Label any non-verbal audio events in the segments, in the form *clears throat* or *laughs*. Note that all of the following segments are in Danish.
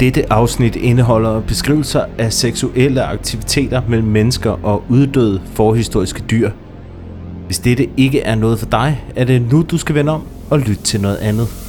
Dette afsnit indeholder beskrivelser af seksuelle aktiviteter mellem mennesker og uddøde forhistoriske dyr. Hvis dette ikke er noget for dig, er det nu, du skal vende om og lytte til noget andet.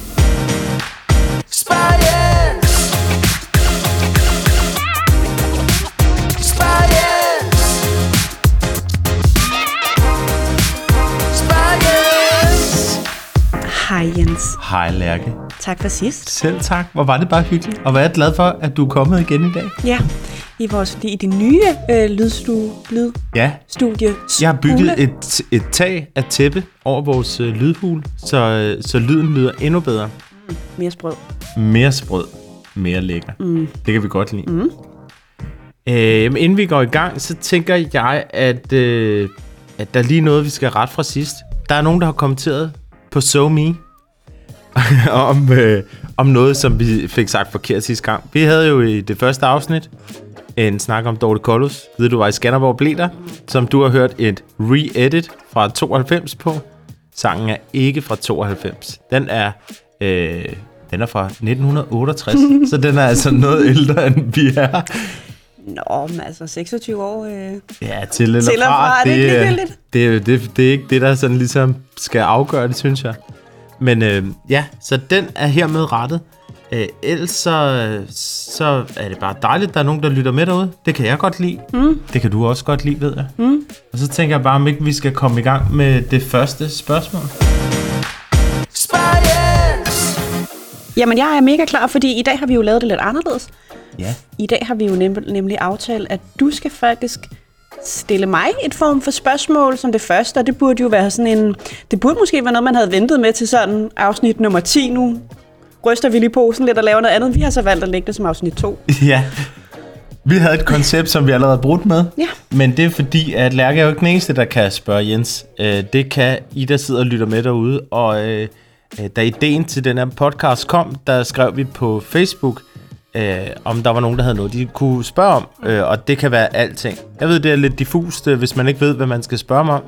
Hej Lærke. Tak for sidst. Selv tak. Hvor var det bare hyggeligt. Og er jeg glad for, at du er kommet igen i dag. Ja, i vores i det nye øh, lydstudie. Ja, lydstudie. jeg har bygget et, et tag af tæppe over vores øh, lydhul, så, øh, så lyden lyder endnu bedre. Mere sprød. Mere sprød, mere lækker. Mm. Det kan vi godt lide. Mm. Øh, men inden vi går i gang, så tænker jeg, at, øh, at der er lige noget, vi skal rette fra sidst. Der er nogen, der har kommenteret på SoMe *laughs* om, øh, om noget, som vi fik sagt forkert sidste gang. Vi havde jo i det første afsnit en snak om Dorte Kollus. Ved du, var i Skanderborg blev der? Som du har hørt et re-edit fra 92 på. Sangen er ikke fra 92. Den er, øh, den er fra 1968, *laughs* så den er altså noget ældre, end vi er. Nå, men altså 26 år. Øh. Ja, til eller Til fra, er det ikke øh, ligegyldigt? det, det, det er ikke det, der sådan ligesom skal afgøre det, synes jeg. Men øh, ja, så den er hermed rettet. Øh, ellers så, så er det bare dejligt, at der er nogen, der lytter med derude. Det kan jeg godt lide. Mm. Det kan du også godt lide, ved jeg. Mm. Og så tænker jeg bare, om ikke vi skal komme i gang med det første spørgsmål. Science. Jamen, jeg er mega klar, fordi i dag har vi jo lavet det lidt anderledes. Ja. I dag har vi jo nem- nemlig aftalt, at du skal faktisk stille mig et form for spørgsmål som det første, og det burde jo være sådan en... Det burde måske være noget, man havde ventet med til sådan afsnit nummer 10 nu. Ryster vi lige posen lidt og laver noget andet. Vi har så valgt at lægge det som afsnit 2. *laughs* Ja. Vi havde et koncept, som vi allerede har brudt med. Ja. Men det er fordi, at Lærke er jo ikke den eneste, der kan spørge Jens. Øh, det kan I, der sidder og lytter med derude. Og øh, øh, da ideen til den her podcast kom, der skrev vi på Facebook, øh, om der var nogen, der havde noget, de kunne spørge om. Øh, og det kan være alting. Jeg ved, det er lidt diffust, øh, hvis man ikke ved, hvad man skal spørge mig om.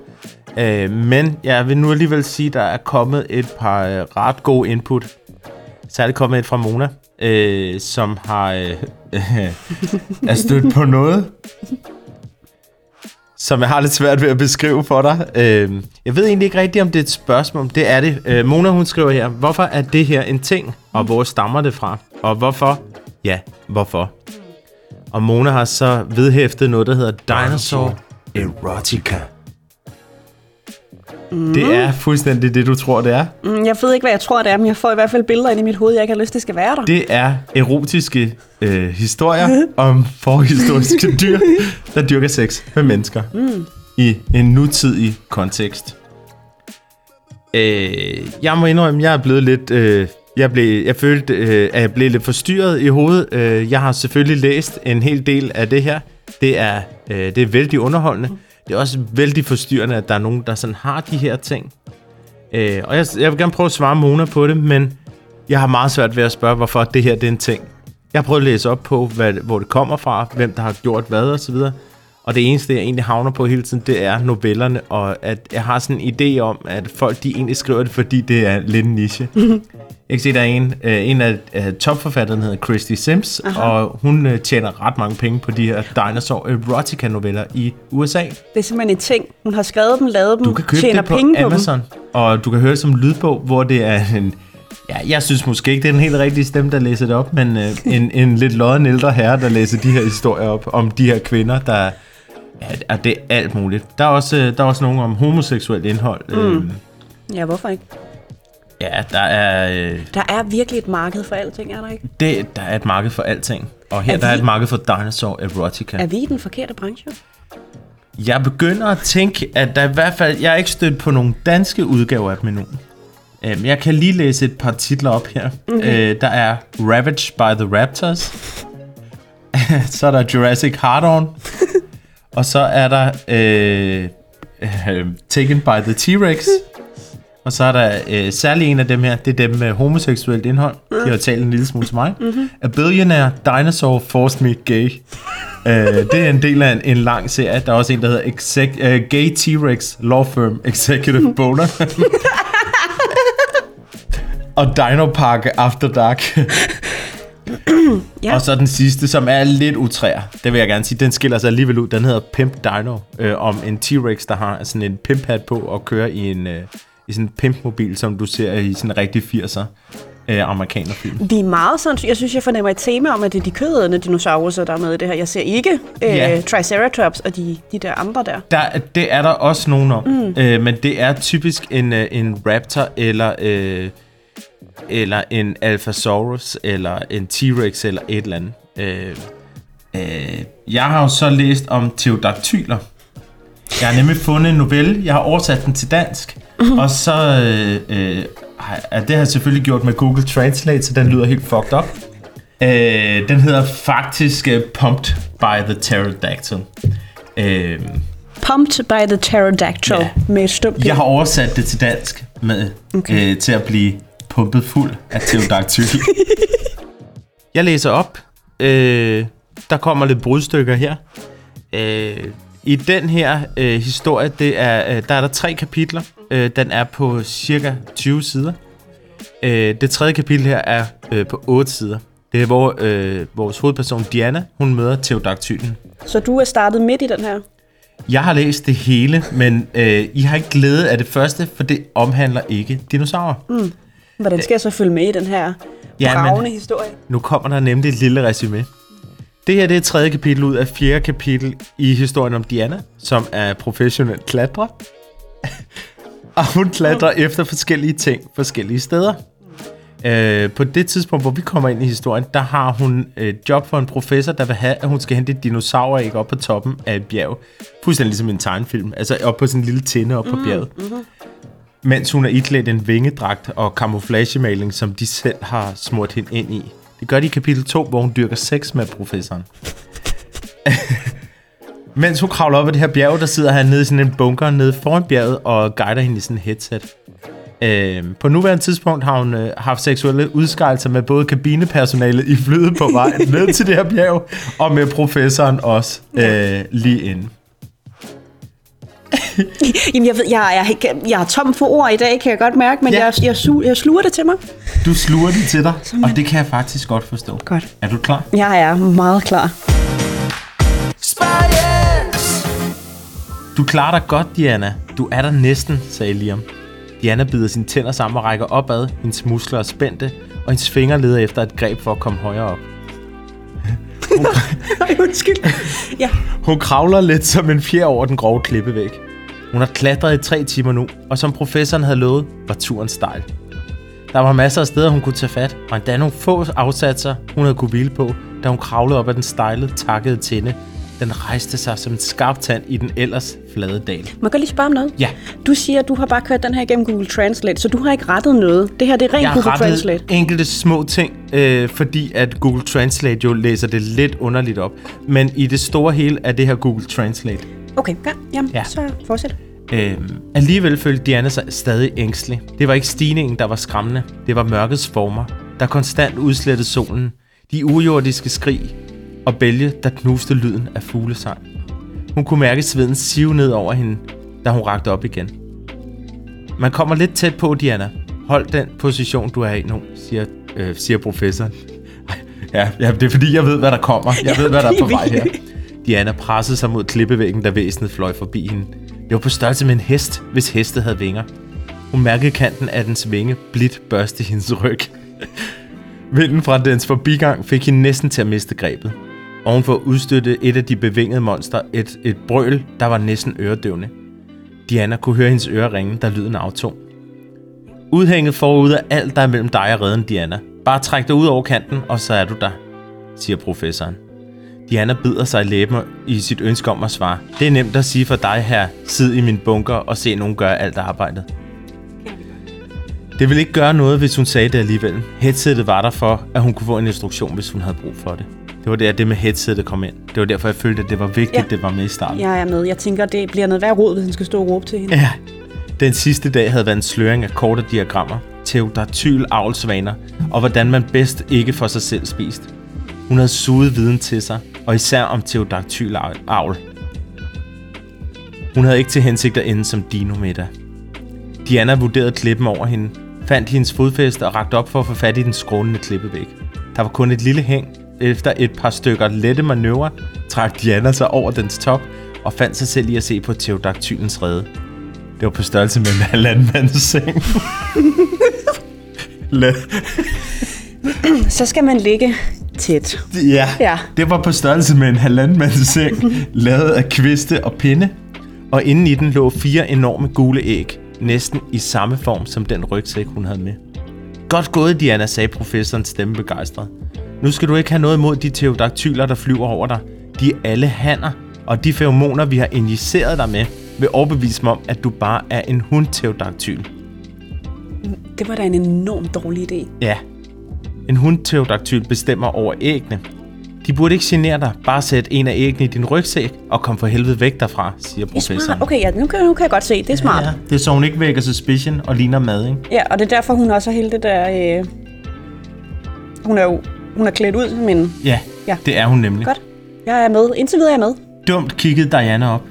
Øh, men jeg vil nu alligevel sige, at der er kommet et par øh, ret gode input. Særligt kommet et fra Mona, øh, som har øh, øh, *laughs* er stødt på noget, som jeg har lidt svært ved at beskrive for dig. Øh, jeg ved egentlig ikke rigtigt, om det er et spørgsmål. Det er det. Øh, Mona, hun skriver her, hvorfor er det her en ting, og hvor stammer det fra? Og hvorfor? Ja, hvorfor? Og Mona har så vedhæftet noget, der hedder Dinosaur Erotica. Mm. Det er fuldstændig det, du tror, det er. Mm, Jeg ved ikke, hvad jeg tror, det er, men jeg får i hvert fald billeder ind i mit hoved, jeg ikke har lyst til, skal være der. Det er erotiske øh, historier *laughs* om forhistoriske dyr, der dyrker sex med mennesker mm. i en nutidig kontekst. Øh, jeg må indrømme, jeg er blevet lidt... Øh, jeg, blev, jeg følte, øh, at jeg blev lidt forstyrret i hovedet. Øh, jeg har selvfølgelig læst en hel del af det her. Det er, øh, det er vældig underholdende. Det er også vældig forstyrrende, at der er nogen, der sådan har de her ting. Øh, og jeg, jeg vil gerne prøve at svare Mona på det, men jeg har meget svært ved at spørge, hvorfor det her det er en ting. Jeg har prøvet at læse op på, hvad, hvor det kommer fra, hvem der har gjort hvad og så videre. Og det eneste, jeg egentlig havner på hele tiden, det er novellerne, og at jeg har sådan en idé om, at folk de egentlig skriver det, fordi det er lidt niche. *laughs* Jeg kan se, der er en, øh, en af øh, topforfatterne, hedder Christy Sims, Aha. og hun øh, tjener ret mange penge på de her Dinosaur Erotica-noveller i USA. Det er simpelthen en ting. Hun har skrevet dem, lavet dem, Du kan købe tjener det på penge Amazon, og du kan høre det som lydbog, hvor det er en... Ja, jeg synes måske ikke, det er den helt rigtige stemme, der læser det op, men øh, en, en lidt lodden ældre herre, der læser de her historier op om de her kvinder, der... Ja, det er alt muligt. Der er også, øh, der er også nogle om homoseksuelt indhold. Mm. Øh, dem. Ja, hvorfor ikke? ja, der er, øh, Der er virkelig et marked for alting, er der ikke? det, der er et marked for alting. Og her Er der er vi- et marked for Dinosaur Erotica. Er vi i den forkerte branche? Jeg begynder at tænke, at der i hvert fald... Jeg er ikke stødt på nogle danske udgaver af endnu. Øhm, Jeg kan lige læse et par titler op her. Okay. Der er Ravaged by the Raptors. *laughs* så er der Jurassic Hard On. *laughs* og så er der øh, øh, Taken by the T-Rex. Og så er der øh, særlig en af dem her, det er dem med homoseksuelt indhold. De har talt en lille smule til mig. Mm-hmm. A Billionaire Dinosaur Forced Me Gay. uh, det er en del af en, en lang serie. Der er også en, der hedder Exec, uh, Gay T-Rex Law Firm Executive Boner. *laughs* og Dino Park After Dark. *clears throat* Ja. Og så den sidste, som er lidt utrær. Det vil jeg gerne sige. Den skiller sig alligevel ud. Den hedder Pimp Dino. Øh, om en T-Rex, der har sådan en pimp hat på og kører i en... Øh, i sådan en pimpmobil, som du ser i sådan en rigtig 80'er øh, amerikanerfilm. De er meget sådan, jeg synes, jeg fornemmer et tema om, at det er de kødædende dinosaurer, der er med i det her. Jeg ser ikke øh, Ja. Triceratops og de, de der andre der. Der, det er der også nogen om, mm. øh, men det er typisk en, øh, en raptor eller øh, eller en Alphasaurus eller en T-Rex eller et eller andet. Øh, øh, jeg har jo så læst om pterodactyler. Jeg har nemlig fundet en novelle, jeg har oversat den til dansk, og så øh, øh, ja, det har jeg selvfølgelig gjort med Google Translate, så den lyder helt fucked up. Øh, den hedder faktisk uh, Pumped by the Pterodactyl. Øh, Pumped by the Pterodactyl Ja. med et Jeg har oversat det til dansk med okay. øh, til at blive pumpet fuld af pterodactyl. *laughs* jeg læser op. Øh, der kommer lidt brudstykker her. Øh, I den her øh, historie, det er, øh, der er der tre kapitler. Øh, den er på cirka 20 sider. Øh, det tredje kapitel her er øh, på 8 sider. Det er, hvor øh, vores hovedperson Diana, hun møder pterodactylen. Så du er startet midt i den her. Jeg har læst det hele, men øh, I har ikke glæde af det første, for det omhandler ikke dinosaurer. Mm. Hvordan skal jeg så følge med i den her Ja, bravende historie? Nu kommer der nemlig et lille resume. Det her det er tredje kapitel ud af fjerde kapitel i historien om Diana, som er professionel klatrer. *laughs* og hun klatrer efter forskellige ting forskellige steder. Øh, på det tidspunkt, hvor vi kommer ind i historien, der har hun et job for en professor, der vil have, at hun skal hente et dinosauræg op på toppen af et bjerg. Fuldstændig ligesom en tegnefilm. Altså op på sådan en lille tinde op på bjerget. Mens hun er iklædt en vingedragt og camouflagemaling, som de selv har smurt hende ind i. Det gør de i kapitel 2, hvor hun dyrker sex med professoren. *laughs* Mens hun kravler op ad det her bjerg, der sidder han nede i sådan en bunker nede foran bjerget og guider hende i sådan en headset. Øh, på nuværende tidspunkt har hun øh, haft seksuelle udskejelser med både kabinepersonalet i flyet på vej *laughs* ned til det her bjerg, og med professoren også øh, lige inde. *laughs* Jamen, jeg ved, jeg, jeg, jeg, jeg er tom for ord i dag, kan jeg godt mærke, men Ja. jeg, jeg, su, jeg sluger det til mig. Du sluger det til dig, og det kan jeg faktisk godt forstå. Godt. Er du klar? Jeg er meget klar. Du klarer dig godt, Diana. Du er der næsten, sagde Liam. Diana bider sine tænder sammen og rækker opad. Hendes muskler er spændte, og hendes fingre leder efter et greb for at komme højere op. Ej, undskyld. Ja. Hun kravler lidt som en fjer over den grove klippevæg. Hun har klatret i tre timer nu, og som professoren havde lovet, var turen stejl. Der var masser af steder, hun kunne tage fat, og endda nogle få afsatser, hun havde kunne hvile på, da hun kravlede op ad den stejle, takkede tinde. Den rejste sig som en skarp tand i den ellers flade dal. Må jeg godt lige spørge om noget? Ja. Du siger, at du har bare kørt den her igennem Google Translate, så du har ikke rettet noget. Det her, det er rent Jeg har Google rettet Translate. enkelte små ting, øh, fordi at Google Translate jo læser det lidt underligt op. Men i det store hele er det her Google Translate. Okay, ja, jamen, Ja. ja. så fortsæt. Øhm, alligevel følte Diana sig stadig ængstelig. Det var ikke stigningen, der var skræmmende. Det var mørkets former, der konstant udslettede solen. De ujordiske skrig og bælge, der knuste lyden af fuglesang. Hun kunne mærke sveden sive ned over hende, da hun rakte op igen. Man kommer lidt tæt på, Diana. Hold den position, du er i nu, siger, øh, siger professoren. *laughs* Ja, ja, det er fordi, jeg ved, hvad der kommer. Jeg *laughs* ved, hvad der er på vej her. Diana pressede sig mod klippevæggen, da væsenet fløj forbi hende. Det var på størrelse med en hest, hvis hestet havde vinger. Hun mærkede kanten af dens vinge blidt børste hendes ryg. *laughs* Vinden fra dens forbigang fik hende næsten til at miste grebet. Ovenfor udstødte et af de bevingede monster et, et brøl, der var næsten øredøvende. Diana kunne høre hendes ører ringe, da lyden aftog. Udhænget forud af alt, der er mellem dig og redden, Diana. Bare træk dig ud over kanten, og så er du der, siger professoren. Diana bider sig i læben i sit ønske om at svare. Det er nemt at sige for dig her, sid i min bunker og se nogen gøre alt arbejdet. Det ville ikke gøre noget, hvis hun sagde det alligevel. Headsetet var der for, at hun kunne få en instruktion, hvis hun havde brug for det. Det var der, det med headsetet kom ind. Det var derfor, jeg følte, at det var vigtigt, ja. Det var med i starten. Jeg er med. Jeg tænker, det bliver noget værd råd, hvis han skal stå og råbe til hende. Ja. Den sidste dag havde været en sløring af korte diagrammer, teodartyl avlsvaner, og hvordan man bedst ikke får sig selv spist. Hun havde suget viden til sig, og især om teodaktyl avl. Hun havde ikke til hensigt at ende som dinomiddag. Diana vurderede klippen over hende, fandt hendes fodfæste og rakte op for at få fat i den skrånende klippevæg. Der var kun et lille hæng. Efter et par stykker lette manøvrer, trak Diana sig over dens top og fandt sig selv i at se på Theodaktylens rede. Det var på størrelse med en halvanden mands seng. *laughs* Så skal man ligge tæt. ja, Ja. det var på størrelse med en halvanden mands seng, lavet af kviste og pinde. Og inden i den lå fire enorme gule æg, næsten i samme form som den rygsæk, hun havde med. Godt gået, Diana, sagde professoren stemme begejstret. Nu skal du ikke have noget imod de teodaktyler, der flyver over dig. De er alle hanner, og de feromoner, vi har injiceret dig med, vil overbevise mig om, at du bare er en hundteodaktyl. Det var da en enormt dårlig idé. Ja. En hundteodaktyl bestemmer over æggene. De burde ikke genere dig. Bare sæt en af æggene i din rygsæk og kom for helvede væk derfra, siger er professoren. Okay, ja, nu kan, nu kan jeg godt se. Det er smart. Ja, det er så hun ikke vækker suspicion og ligner mad, ikke? Ja, og det er derfor, hun også har hele det der... Øh... Hun er jo hun er klædt ud som en... Ja, Ja. det er hun nemlig. Godt. Jeg er med. Indtil videre er jeg med. Dumt kiggede Diana op.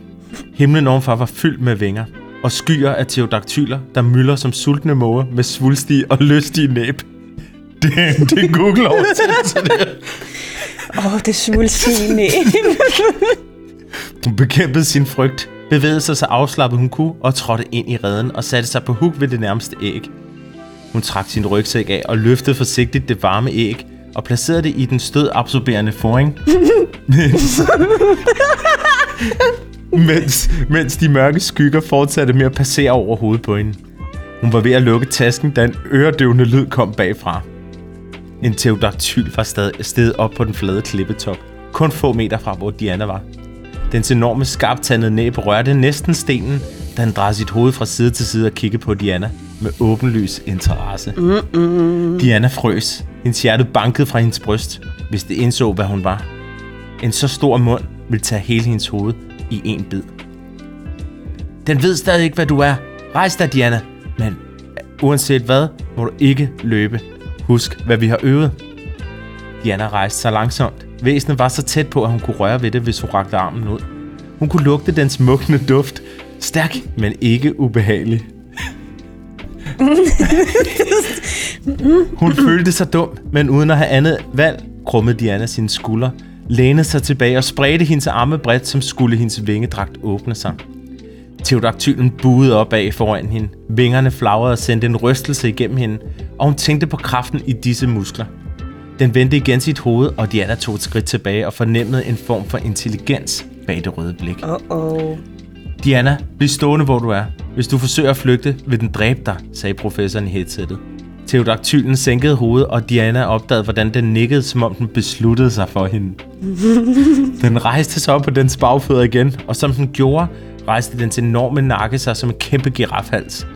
Himlen ovenfor var fyldt med vinger og skyer af teodaktyler, der mylder som sultne måger med svulstige og lystige næb. *laughs* Det, det er Google oversættelse. *laughs* Åh, oh, det svulstige næb. *laughs* Hun bekæmpede sin frygt, bevægede sig så afslappet hun kunne og trådte ind i redden og satte sig på huk ved det nærmeste æg. Hun trak sin rygsæk af og løftede forsigtigt det varme æg og placerede det i den stødabsorberende foring. *laughs* mens, mens, de mørke skygger fortsatte med at passere over hovedet på hende. Hun var ved at lukke tasken, da en øredøvende lyd kom bagfra. En teodaktyl var stadig stedet op på den flade klippetop, kun få meter fra, hvor Diana var. Dens enorme skarptandede næb rørte næsten stenen, da han drejede sit hoved fra side til side og kiggede på Diana med åbenlys interesse. Mm-mm. Diana frøs. Hendes hjerte bankede fra hendes bryst, hvis det indså, hvad hun var. En så stor mund ville tage hele hendes hoved i en bid. Den ved stadig ikke, hvad du er. Rejs dig, Diana. Men uanset hvad, må du ikke løbe. Husk, hvad vi har øvet. Diana rejste sig langsomt. Væsenet var så tæt på, at hun kunne røre ved det, hvis hun rakte armen ud. Hun kunne lugte den smukkende duft. Stærk, men ikke ubehagelig. *laughs* hun følte sig dum, men uden at have andet valg, krummede Diana sine skuldre, lænede sig tilbage og spredte hendes arme bredt, som skulle hendes vingedragt åbne sig. Teodaktylen buede opad foran hende. Vingerne flagrede og sendte en rystelse igennem hende, og hun tænkte på kraften i disse muskler. Den vendte igen sit hoved, og Diana tog et skridt tilbage og fornemmede en form for intelligens bag det røde blik. Åh, Diana, bliv stående, hvor du er. Hvis du forsøger at flygte, vil den dræbe dig, sagde professoren i headsettet. Teodaktylen sænkede hovedet, og Diana opdagede, hvordan den nikkede, som om den besluttede sig for hende. *laughs* den rejste sig op på dens bagfødder igen, og som den gjorde, rejste dens enorme nakke sig som en kæmpe girafhals.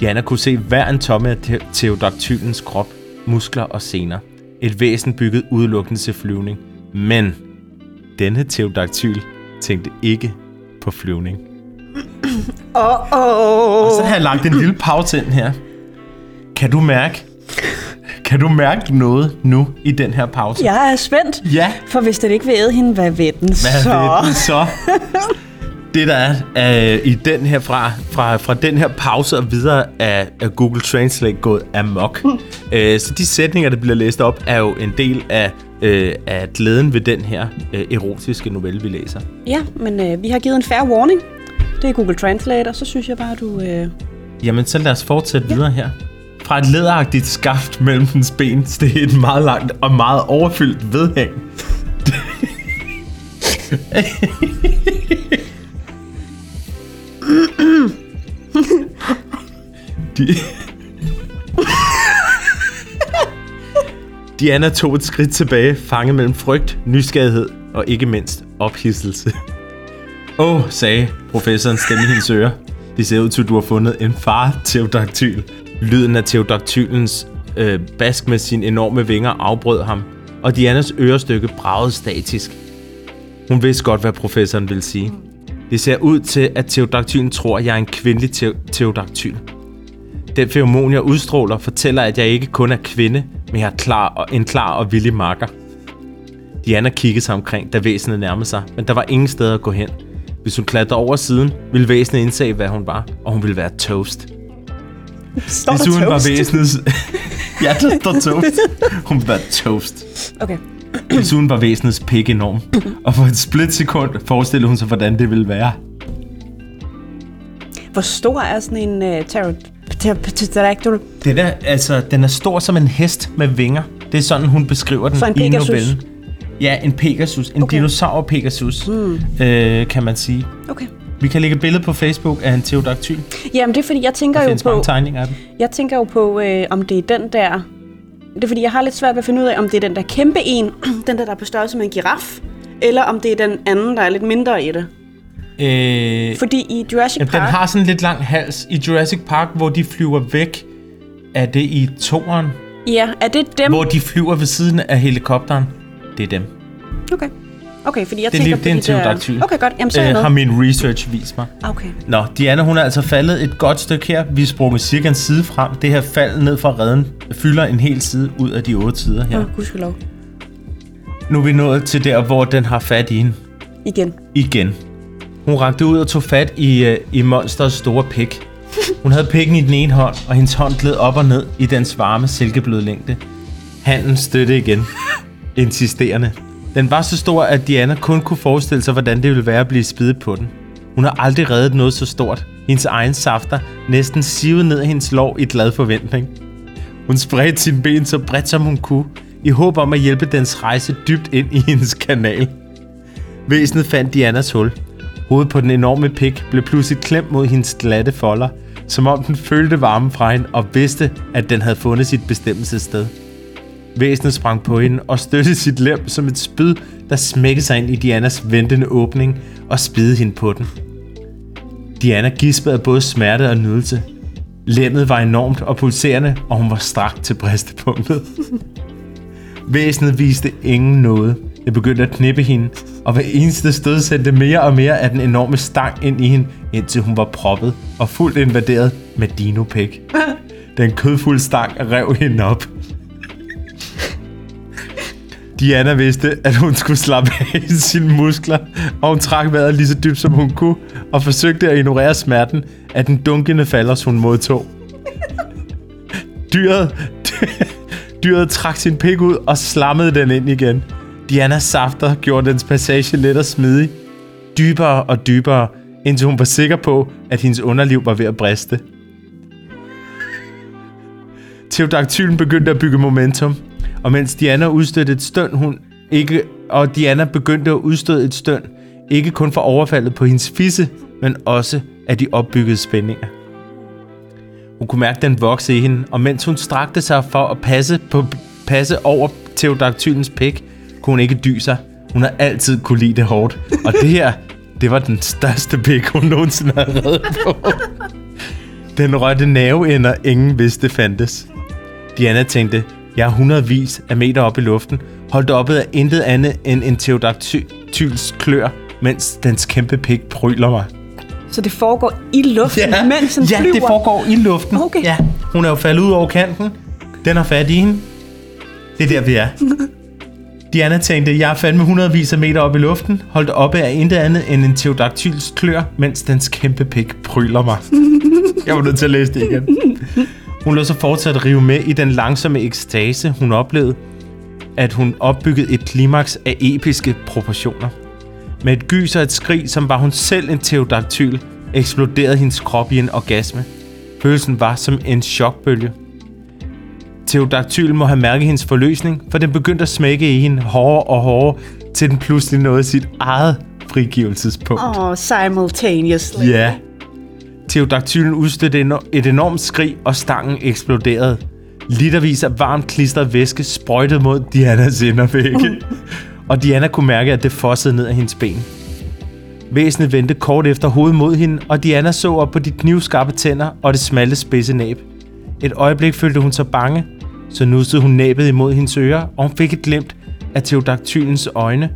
Diana kunne se hver en tomme af te- Teodaktylens krop, muskler og sener. Et væsen bygget udelukkende til flyvning. Men denne Teodaktyl tænkte ikke på flyvning. Åh, åh. Så har jeg lagt en lille pause ind her. Kan du mærke? Kan du mærke noget nu i den her pause? Jeg er spændt. Ja. For hvis den ikke vil æde hende, hvad ved den Hvad så? ved den så? Det der er øh, i den her fra, fra, fra den her pause og videre er, er Google Translate gået amok. øh, så de sætninger, der bliver læst op, er jo en del af, øh, af glæden ved den her øh, erotiske novelle, vi læser. Ja, men øh, vi har givet en fair warning. Det er Google Translate, og så synes jeg bare, du... Øh... Jamen, så lad os fortsætte ja. videre her. Fra et læderagtigt skaft mellem dens ben steg et meget langt og meget overfyldt vedhæng. De... Diana tog et skridt tilbage, fanget mellem frygt, nysgerrighed og ikke mindst ophidselse. Åh, oh, sagde professoren stemme i hendes ører. Det ser ud til, at du har fundet en far teodaktyl. Lyden af teodaktylens øh, bask med sine enorme vinger afbrød ham, og Dianas ørestykke bragede statisk. Hun vidste godt, hvad professoren ville sige. Det ser ud til, at teodaktylen tror, at jeg er en kvindelig te- teodaktyl. Den feromon, jeg udstråler, fortæller, at jeg ikke kun er kvinde, men jeg er klar og, en klar og villig makker. Diana kiggede sig omkring, da væsenet nærmede sig, men der var ingen steder at gå hen. Hvis hun klatrede over siden, ville væsenet indse, hvad hun var, og hun ville være toast. Står der Desuden var toast? væsenet... *laughs* Ja, der står toast. Hun var toast. Okay. Desuden var væsenets pik enorm. Og for et splitsekund forestillede hun sig, hvordan det ville være. Hvor stor er sådan en uh. Pterodactyl? Den er, altså, den er stor som en hest med vinger. Det er sådan, hun beskriver den i novellen. Ja, en Pegasus. En Okay. dinosaur Pegasus, hmm. øh, kan man sige. Okay. Vi kan lægge et billede på Facebook af en teodaktyl. Jamen, det er fordi, jeg tænker Der jo på... tegninger af dem. Jeg tænker jo på, øh, om det er den der... Det er fordi, jeg har lidt svært ved at finde ud af, om det er den der kæmpe en, *clears throat* den der, der er på størrelse med en giraf, eller om det er den anden, der er lidt mindre i det. Øh, Fordi i Jurassic Jamen, den Park... har sådan en lidt lang hals. I Jurassic Park, hvor de flyver væk, er det i toren, Ja, er det dem? hvor de flyver ved siden af helikopteren. Det er dem. Okay. Okay, fordi jeg Det er tænker lige- det er en de der... Okay, godt. Jamen, så er jeg Øh, har min research vist mig. Okay. Nå, Diana, hun er altså faldet et godt stykke her. Vi er sprunget cirka en side frem. Det her fald ned fra redden fylder en hel side ud af de otte sider her. Åh, oh, gudskelov. Nu er vi nået til der, hvor den har fat i hende. Igen. Igen. Hun rakte ud og tog fat i, øh, i monsters store pik. *laughs* Hun havde pikken i den ene hånd, og hendes hånd gled op og ned i dens varme silkebløde længde. Handen støtte igen. *laughs* Insisterende. Den var så stor, at Diana kun kunne forestille sig, hvordan det ville være at blive spidet på den. Hun har aldrig reddet noget så stort. Hendes egen safter næsten sivede ned af hendes lår i glad forventning. Hun spredte sine ben så bredt som hun kunne, i håb om at hjælpe dens rejse dybt ind i hendes kanal. Væsenet fandt Dianas hul. Hovedet på den enorme pik blev pludselig klemt mod hendes glatte folder, som om den følte varmen fra hende og vidste, at den havde fundet sit bestemmelsessted. Væsenet sprang på hende og støttede sit lem som et spyd, der smækkede sig ind i Dianas ventende åbning og spidede hende på den. Diana gispede af både smerte og nydelse. Lemmet var enormt og pulserende, og hun var strakt til bristepunktet. *laughs* Væsenet viste ingen noget. Det begyndte at knippe hende, og hver eneste stød sendte mere og mere af den enorme stang ind i hende, indtil hun var proppet og fuldt invaderet med dinopæk. *laughs* Den kødfulde stang rev hende op. Diana vidste, at hun skulle slappe af i sine muskler, og hun trak vejret lige så dybt som hun kunne, og forsøgte at ignorere smerten af den dunkende falders, hun modtog. Dyret, dyret trak sin pik ud og slammede den ind igen. Dianas safter gjorde dens passage let og smidig. Dybere og dybere, indtil hun var sikker på, at hendes underliv var ved at briste. Teodaktylen begyndte at bygge momentum, og mens Diana udstødte et støn, hun ikke, og Diana begyndte at udstøde et støn, ikke kun for overfaldet på hendes fisse, men også af de opbyggede spændinger. Hun kunne mærke, at den vokse i hende, og mens hun strakte sig for at passe, på, passe over Teodaktylens pik, kunne hun ikke dy sig. Hun har altid kunne lide det hårdt. Og det her, det var den største pik, hun nogensinde har reddet på. Den rørte nerveender, ingen vidste fandtes. Diana tænkte, jeg er hundredvis af meter op i luften, holdt oppe af intet andet end en teodaktyls klør, mens dens kæmpe pik pryler mig. Så det foregår i luften, mens den ja flyver? det foregår i luften. Okay. Ja, hun er jo faldet ud over kanten. Den har fat i hende. Det er der, vi er. *laughs* Diana tænkte, jeg er fandme hundredvis af meter op i luften, holdt oppe af intet andet end en teodaktyls klør, mens dens kæmpe pik pryler mig. *laughs* Jeg var nødt til at læse det igen. Hun lå så fortsat at rive med i den langsomme ekstase, hun oplevede, at hun opbyggede et klimaks af episke proportioner. Med et gys og et skrig, som var hun selv en teodaktyl, eksploderede hendes krop i en orgasme. Følelsen var som en chokbølge. Teodaktyl må have mærket hendes forløsning, for den begyndte at smække i hende hårdere og hårdere, til den pludselig nåede sit eget frigivelsespunkt. Åh, oh, simultaneously. Ja. Teodaktylen udstødte et enormt skrig, og stangen eksploderede. Litervis af varmt klistret væske sprøjtede mod Dianas indervægge. og Diana kunne mærke, at det fossede ned af hendes ben. Væsenet vendte kort efter hovedet mod hende, og Diana så op på de knivskarpe tænder og det smalle spidse næb. Et øjeblik følte hun sig bange, så nussede hun næbet imod hendes ører, og hun fik et glimt af Teodaktylens øjne,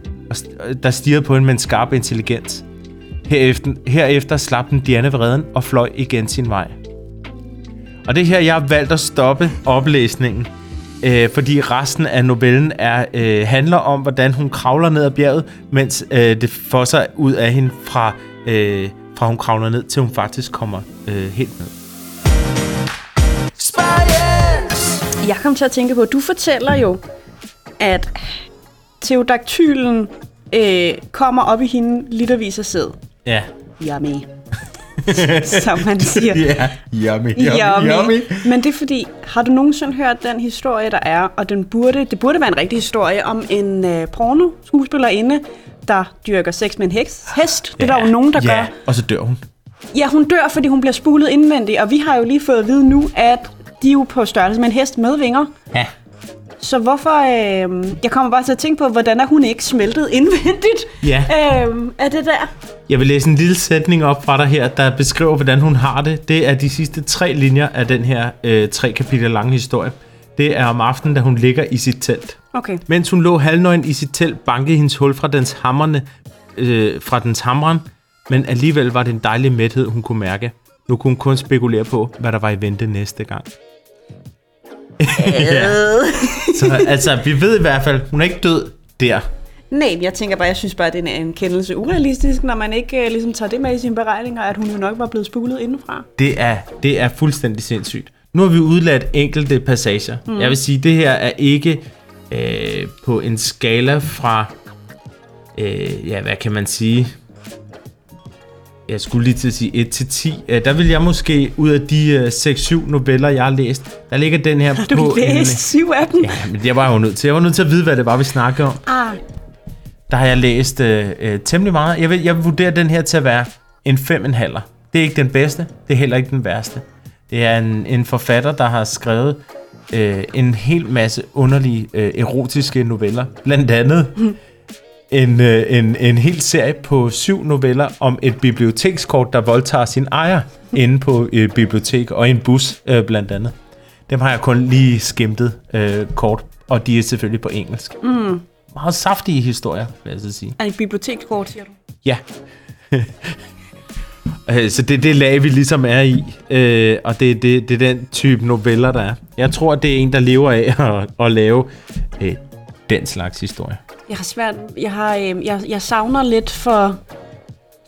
der stirrede på hende med en skarp intelligens. Herefter, herefter slap den Diana vreden og fløj igen sin vej. Og det er her, jeg har valgt at stoppe oplæsningen, øh, fordi resten af novellen er øh, handler om, hvordan hun kravler ned ad bjerget, mens øh, det fosser ud af hende fra, øh, fra hun kravler ned, til hun faktisk kommer øh, helt ned. Jeg kom til at tænke på, du fortæller jo, at teodaktylen øh, kommer op i hende litervis af sæd. Ja. Yummy. *laughs* Som man siger. Ja, yummy, yummy, yummy. Men det er fordi, har du nogensinde hørt den historie, der er, og den burde, det burde være en rigtig historie om en øh, porno skuespillerinde, der dyrker sex med en heks, hest. Det er der jo nogen, der ja, gør. og så dør hun. Ja, hun dør, fordi hun bliver spulet indvendigt, og vi har jo lige fået at vide nu, at de er jo på størrelse med en hest med vinger. Ja. Så hvorfor... Øh, jeg kommer bare til at tænke på, hvordan er hun ikke smeltet indvendigt Ja. *laughs* øh, af det der? Jeg vil læse en lille sætning op fra dig her, der beskriver, hvordan hun har det. Det er de sidste tre linjer af den her øh, tre kapitler lange historie. Det er om aftenen, da hun ligger i sit telt. Okay. Mens hun lå halvnøgen i sit telt, bankede hendes hul fra dens hammerne, øh, fra dens hamren, men alligevel var det en dejlig mæthed, hun kunne mærke. Nu kunne hun kun spekulere på, hvad der var i vente næste gang. Ja. Så altså, vi ved i hvert fald, hun er ikke død der. Nej, jeg tænker bare, jeg synes bare, at det er en kendelse urealistisk, når man ikke øh, ligesom tager det med i sine beregninger, at hun jo nok var blevet spulet indenfra. Det er, det er fuldstændig sindssygt. Nu har vi udladt enkelte passager. Mm. Jeg vil sige, det her er ikke øh, på en skala fra, øh, ja, hvad kan man sige? Jeg skulle lige til at sige 1 til 10. Øh, der vil jeg måske, ud af de øh, 6-7 noveller, jeg har læst, der ligger den her *laughs* Har på du læst syv af dem? Ja, men jeg var jo nødt til. Jeg var nødt til at vide, hvad det var, vi snakkede om. Ah, Der har jeg læst øh, øh, temmelig meget. Jeg vil, jeg vil vurdere den her til at være en 5,5. Det er ikke den bedste, det er heller ikke den værste. Det er en, en forfatter, der har skrevet øh, en hel masse underlige øh, erotiske noveller. Blandt andet *laughs* en, øh, en, en hel serie på syv noveller om et bibliotekskort, der voldtager sin ejer inde på et bibliotek og en bus øh, blandt andet. Dem har jeg kun lige skimtet øh, kort, og de er selvfølgelig på engelsk. Mm. Meget saftige historier, vil jeg så sige. er det bibliotekskort, siger du? Ja. *laughs* Øh, Så det er det lag, vi ligesom er i, øh, og det, det, det er den type noveller, der er. Jeg tror, det er en, der lever af *laughs* at, at lave øh, den slags historie. Jeg har svært, jeg, har, øh, jeg, jeg savner lidt for,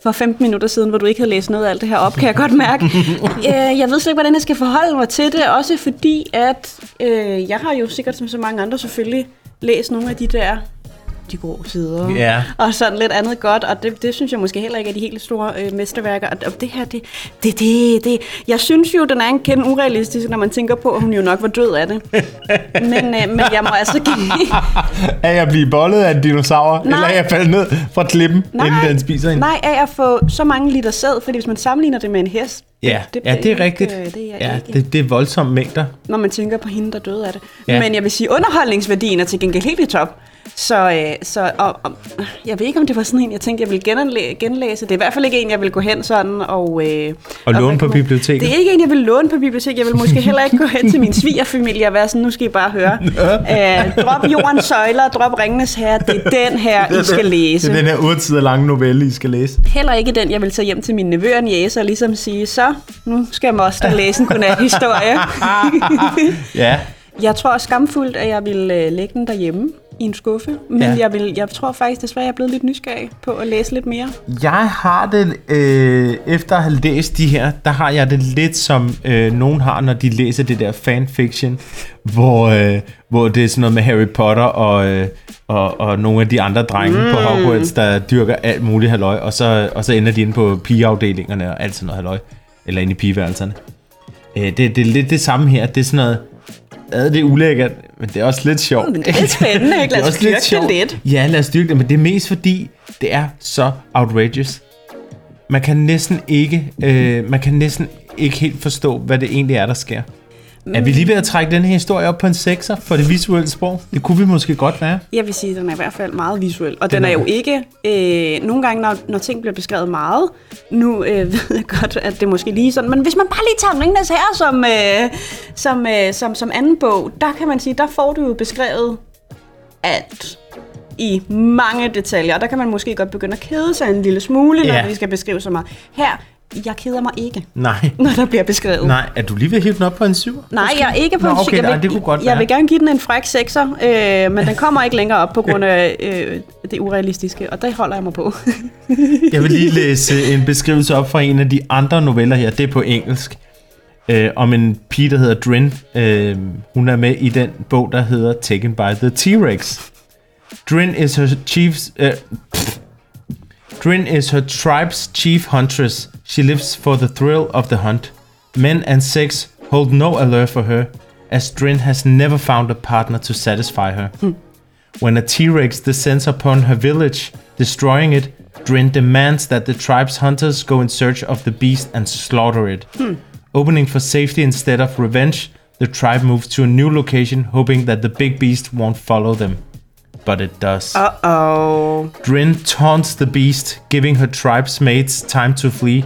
for 15 minutter siden, hvor du ikke havde læst noget af alt det her op, kan jeg godt mærke. *laughs* øh, jeg ved slet ikke, hvordan jeg skal forholde mig til det, også fordi, at øh, jeg har jo sikkert som så mange andre selvfølgelig læst nogle af de der de grå sider. Ja. Og sådan lidt andet godt, og det, det synes jeg måske heller ikke er de helt store øh, mesterværker. Og, og det her, det, det, det, det, jeg synes jo, den er en kende urealistisk, når man tænker på, at hun jo nok var død af det. *laughs* men, øh, men jeg må altså give... *laughs* Er jeg blive bollet af en dinosaur, Nej. eller er jeg faldet ned fra klippen, hende? Nej, af at få så mange liter sæd, fordi hvis man sammenligner det med en hest, Ja, det, ja, det er rigtigt. Ikke, øh, det er jeg ja, ikke. det, det er voldsomme mængder. når man tænker på hende, der døde af det. Ja. Men jeg vil sige, underholdningsværdien er til gengæld helt i top. Så, øh, så og, og, jeg ved ikke, om det var sådan en, jeg tænkte, jeg ville genanlæ- genlæse. Det er i hvert fald ikke en, jeg vil gå hen sådan og... Øh, Og låne hvad på biblioteket. Det er ikke en, jeg vil låne på biblioteket. Jeg vil måske heller ikke gå hen til min svigerfamilie og være sådan, nu skal I bare høre. *laughs* øh, drop jordens søjler, drop ringenes herre. Det er den her, I skal læse. Det er den her urtider lange novelle, I skal læse. Heller ikke den, jeg vil tage hjem til mine nevøer og niæser og ligesom sige, så nu skal Moster læse en godnat-historie. *laughs* Ja, Jeg tror skamfuldt, at jeg vil øh, lægge den derhjemme i en skuffe. Men Ja. jeg, vil, jeg tror faktisk desværre, jeg er blevet lidt nysgerrig på at læse lidt mere. Jeg har det, øh, efter at have læst de her, der har jeg det lidt som øh, nogen har, når de læser det der fanfiction, hvor, øh, hvor det er sådan noget med Harry Potter og, øh, og, og nogle af de andre drenge mm. på Hogwarts, der dyrker alt muligt halløj, og så, og så ender de inde på pigeafdelingerne og alt sådan noget halløj, eller inde i pigeværelserne. Øh, det, det er lidt det samme her, det er sådan noget, ad, det er ulækkert, men det er også lidt sjovt. Men det er spændende, ikke? *laughs* Lad os også lidt det sjovt. lidt. Ja, lad os styrke det, men det er mest fordi, det er så outrageous. Man kan næsten ikke, øh, man kan næsten ikke helt forstå, hvad det egentlig er, der sker. Er vi lige ved at trække den her historie op på en 6'er for det visuelle sprog? Det kunne vi måske godt være. Jeg vil sige, at den er i hvert fald meget visuel. Og Den den, er er- jo ikke... Øh, nogle gange, når, når ting bliver beskrevet meget, nu øh, *laughs* ved jeg godt, at det er måske lige sådan, men hvis man bare lige tager Ringnes her som, øh, som, øh, som, som anden bog, der kan man sige, der får du jo beskrevet alt i mange detaljer. Og der kan man måske godt begynde at kede sig en lille smule, når Ja. vi skal beskrive så meget. Her, jeg keder mig ikke, Nej. *laughs* når der bliver beskrevet. Nej, er du lige ved at hive den op på en 7'er? Nej, jeg er ikke på Nå, en okay, syg- jeg nej, vil, det kunne godt Jeg være. vil gerne give den en fræk sekser, øh, men den kommer ikke længere op på grund af øh, det urealistiske, og det holder jeg mig på. *laughs* Jeg vil lige læse en beskrivelse op fra en af de andre noveller her. Det er på engelsk. øh, om en pige, der hedder Drin. Øh, hun er med i den bog, der hedder Taken by the T-Rex. Drin is her chief's... Øh, pff. Drin is her tribe's chief huntress. She lives for the thrill of the hunt. Men and sex hold no allure for her, as Drin has never found a partner to satisfy her. Hmm. When a T-Rex descends upon her village, destroying it, Drin demands that the tribe's hunters go in search of the beast and slaughter it. Hmm. Opening for safety instead of revenge, the tribe moves to a new location, hoping that the big beast won't follow them. But it does. Uh-oh. Drin taunts the beast, giving her tribe's mates time to flee.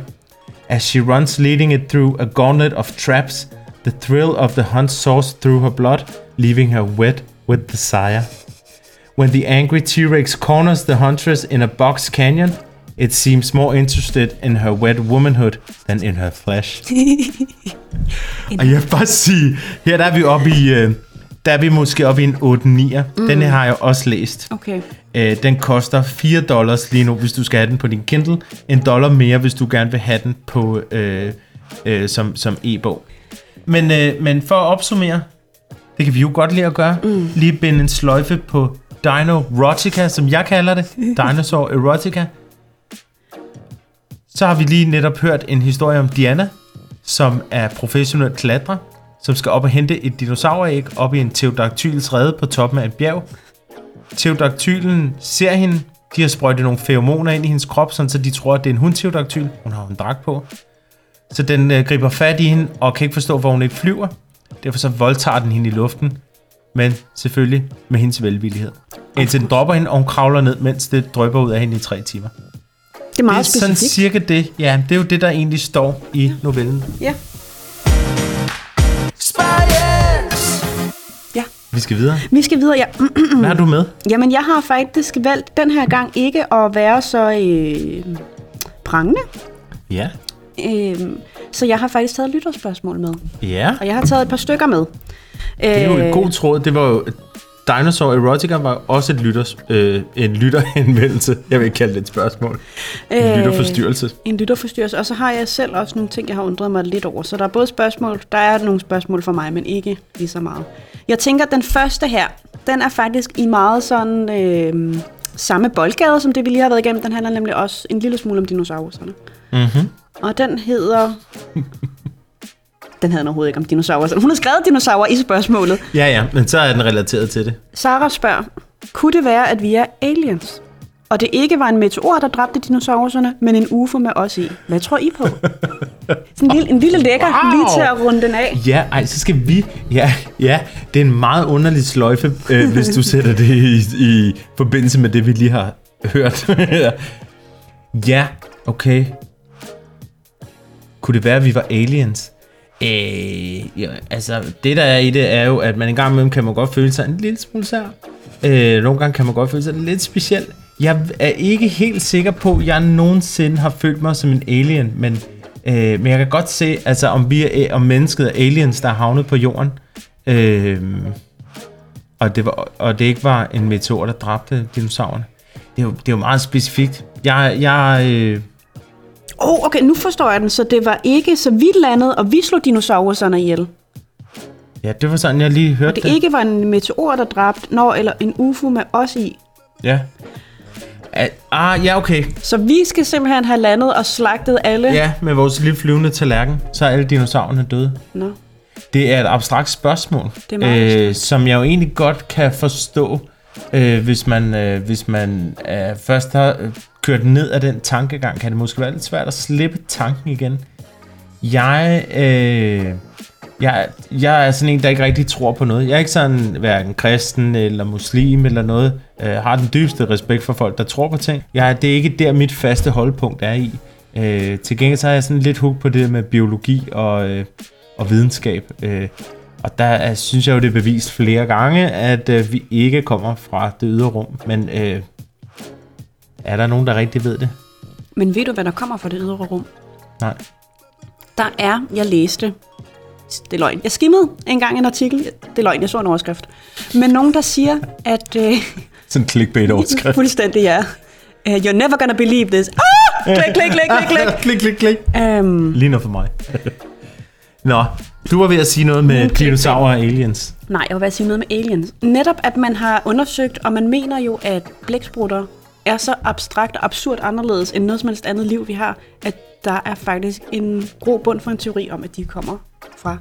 As she runs, leading it through a gauntlet of traps, the thrill of the hunt soars through her blood, leaving her wet with desire. When the angry T-Rex corners the huntress in a box canyon, it seems more interested in her wet womanhood than in her flesh. *laughs* Og jeg vil bare sige, her der er vi oppe i, øh, der er vi måske oppe i en 8-9'er. Mm. Den har jeg også læst. Okay. Øh, den koster 4 dollars lige nu, hvis du skal have den på din Kindle. En dollar mere, hvis du gerne vil have den på øh, øh, som, som e-bog. Men, øh, men for at opsummere, det kan vi jo godt lide at gøre. Mm. Lige binde en sløjfe på Dino Erotica, som jeg kalder det. *laughs* Dinosaur Erotica. Så har vi lige netop hørt en historie om Diana, som er professionel klatrer, som skal op og hente et dinosauræg op i en pterodactyls rede på toppen af et bjerg. Pterodactylen ser hende. De har sprøjtet nogle feromoner ind i hendes krop, sådan så de tror, at det er en hundpterodactyl. Hun har en dragt på. Så den øh, griber fat i hende og kan ikke forstå, hvor hun ikke flyver. Derfor så voldtager den hende i luften. Men selvfølgelig med hendes velvillighed. Indtil den dropper hende, og hun kravler ned, mens det drøber ud af hende i tre timer. Det er Det meget er sådan specifikt. cirka det. Ja, det er jo det, der egentlig står i novellen. Ja. Vi skal videre. Vi skal videre, ja. Hvad har du med? Jamen, jeg har faktisk valgt den her gang ikke at være så øh, prangende. Ja. Øh, så jeg har faktisk taget lytterspørgsmål med. Ja. Og jeg har taget et par stykker med. Det er jo en god tråd. Det var jo... Dinosaur Erotica var også et lytters, øh, en lytterhenvendelse. Jeg vil ikke kalde det et spørgsmål. En Øh, lytterforstyrrelse. En lytterforstyrrelse. Og så har jeg selv også nogle ting, jeg har undret mig lidt over. Så der er både spørgsmål, der er nogle spørgsmål for mig, men ikke lige så meget. Jeg tænker, at den første her, den er faktisk i meget sådan øh, samme boldgade, som det vi lige har været igennem. Den handler nemlig også en lille smule om dinosaurerne. Mm-hmm. Og den hedder... den hedder overhovedet ikke om dinosaurer. Hun har skrevet dinosaurer i spørgsmålet. Ja, ja, men så er den relateret til det. Sara spørger, kunne det være, at vi er aliens? Og det ikke var en meteor, der dræbte dinosaurerne, men en UFO med os i. Hvad tror I på? *laughs* Sådan en lille, en lille lækker, Wow. lige til at runde den af. Ja, ej, så skal vi... Ja, ja det er en meget underlig sløjfe, øh, hvis du sætter det i, i forbindelse med det, vi lige har hørt. *laughs* ja, okay. Kunne det være, at vi var aliens? Øh, ja, altså, det der er i det, er jo, at man en gang imellem kan man godt føle sig en lille smule sær. Øh, nogle gange kan man godt føle sig lidt speciel. Jeg er ikke helt sikker på, at jeg nogensinde har følt mig som en alien, men, øh, men jeg kan godt se, altså, om vi er, om mennesket er aliens, der er havnet på jorden. Øh, og, det var, og det ikke var en meteor, der dræbte dinosaurerne. Det er jo, det er jo meget specifikt. Jeg, jeg, øh, oh, okay, nu forstår jeg den. Så det var ikke, så vi landede, og vi slog dinosaurerne ihjel. ja, det var sådan, jeg lige hørte Og det ikke var en meteor, der dræbte, når, eller en UFO med os i. Ja. Ah, ja, okay. Så vi skal simpelthen have landet og slagtet alle. Ja, med vores lille flyvende tallerken, så er alle dinosaurerne døde. Nå. Det er et abstrakt spørgsmål, Det er øh, som jeg jo egentlig godt kan forstå, øh, hvis man, øh, hvis man øh, først har øh, kørt ned af den tankegang, kan det måske være lidt svært at slippe tanken igen. Jeg, øh, jeg, jeg er sådan en, der ikke rigtig tror på noget. Jeg er ikke sådan hverken kristen eller muslim eller noget. Jeg har den dybeste respekt for folk, der tror på ting. Jeg, det er ikke der, mit faste holdpunkt er i. Øh, til gengæld så er jeg sådan lidt hooked på det med biologi og, øh, og videnskab. Øh, og der er, synes jeg jo, det er bevist flere gange, at øh, vi ikke kommer fra det ydre rum. Men øh, er der nogen, der rigtig ved det? Men ved du, hvad der kommer fra det ydre rum? Nej. Der er, jeg læste, det er løgn. Jeg skimmede engang en artikel, det er løgn, jeg så en overskrift. Men nogen, der siger, at... Øh, Sådan en clickbait-overskrift. fuldstændig ja. Uh, you're never gonna believe this. Ah! Klik, klik, klik, klik, klik. *laughs* klik, klik, klik. Um, Lige noget for mig. Nå, du var ved at sige noget med dinosaurer og aliens. Nej, jeg vil bare sige noget med aliens. Netop at man har undersøgt, og man mener jo, at blæksprutter er så abstrakt og absurd anderledes end noget som helst andet liv, vi har, at der er faktisk en god bund for en teori om, at de kommer fra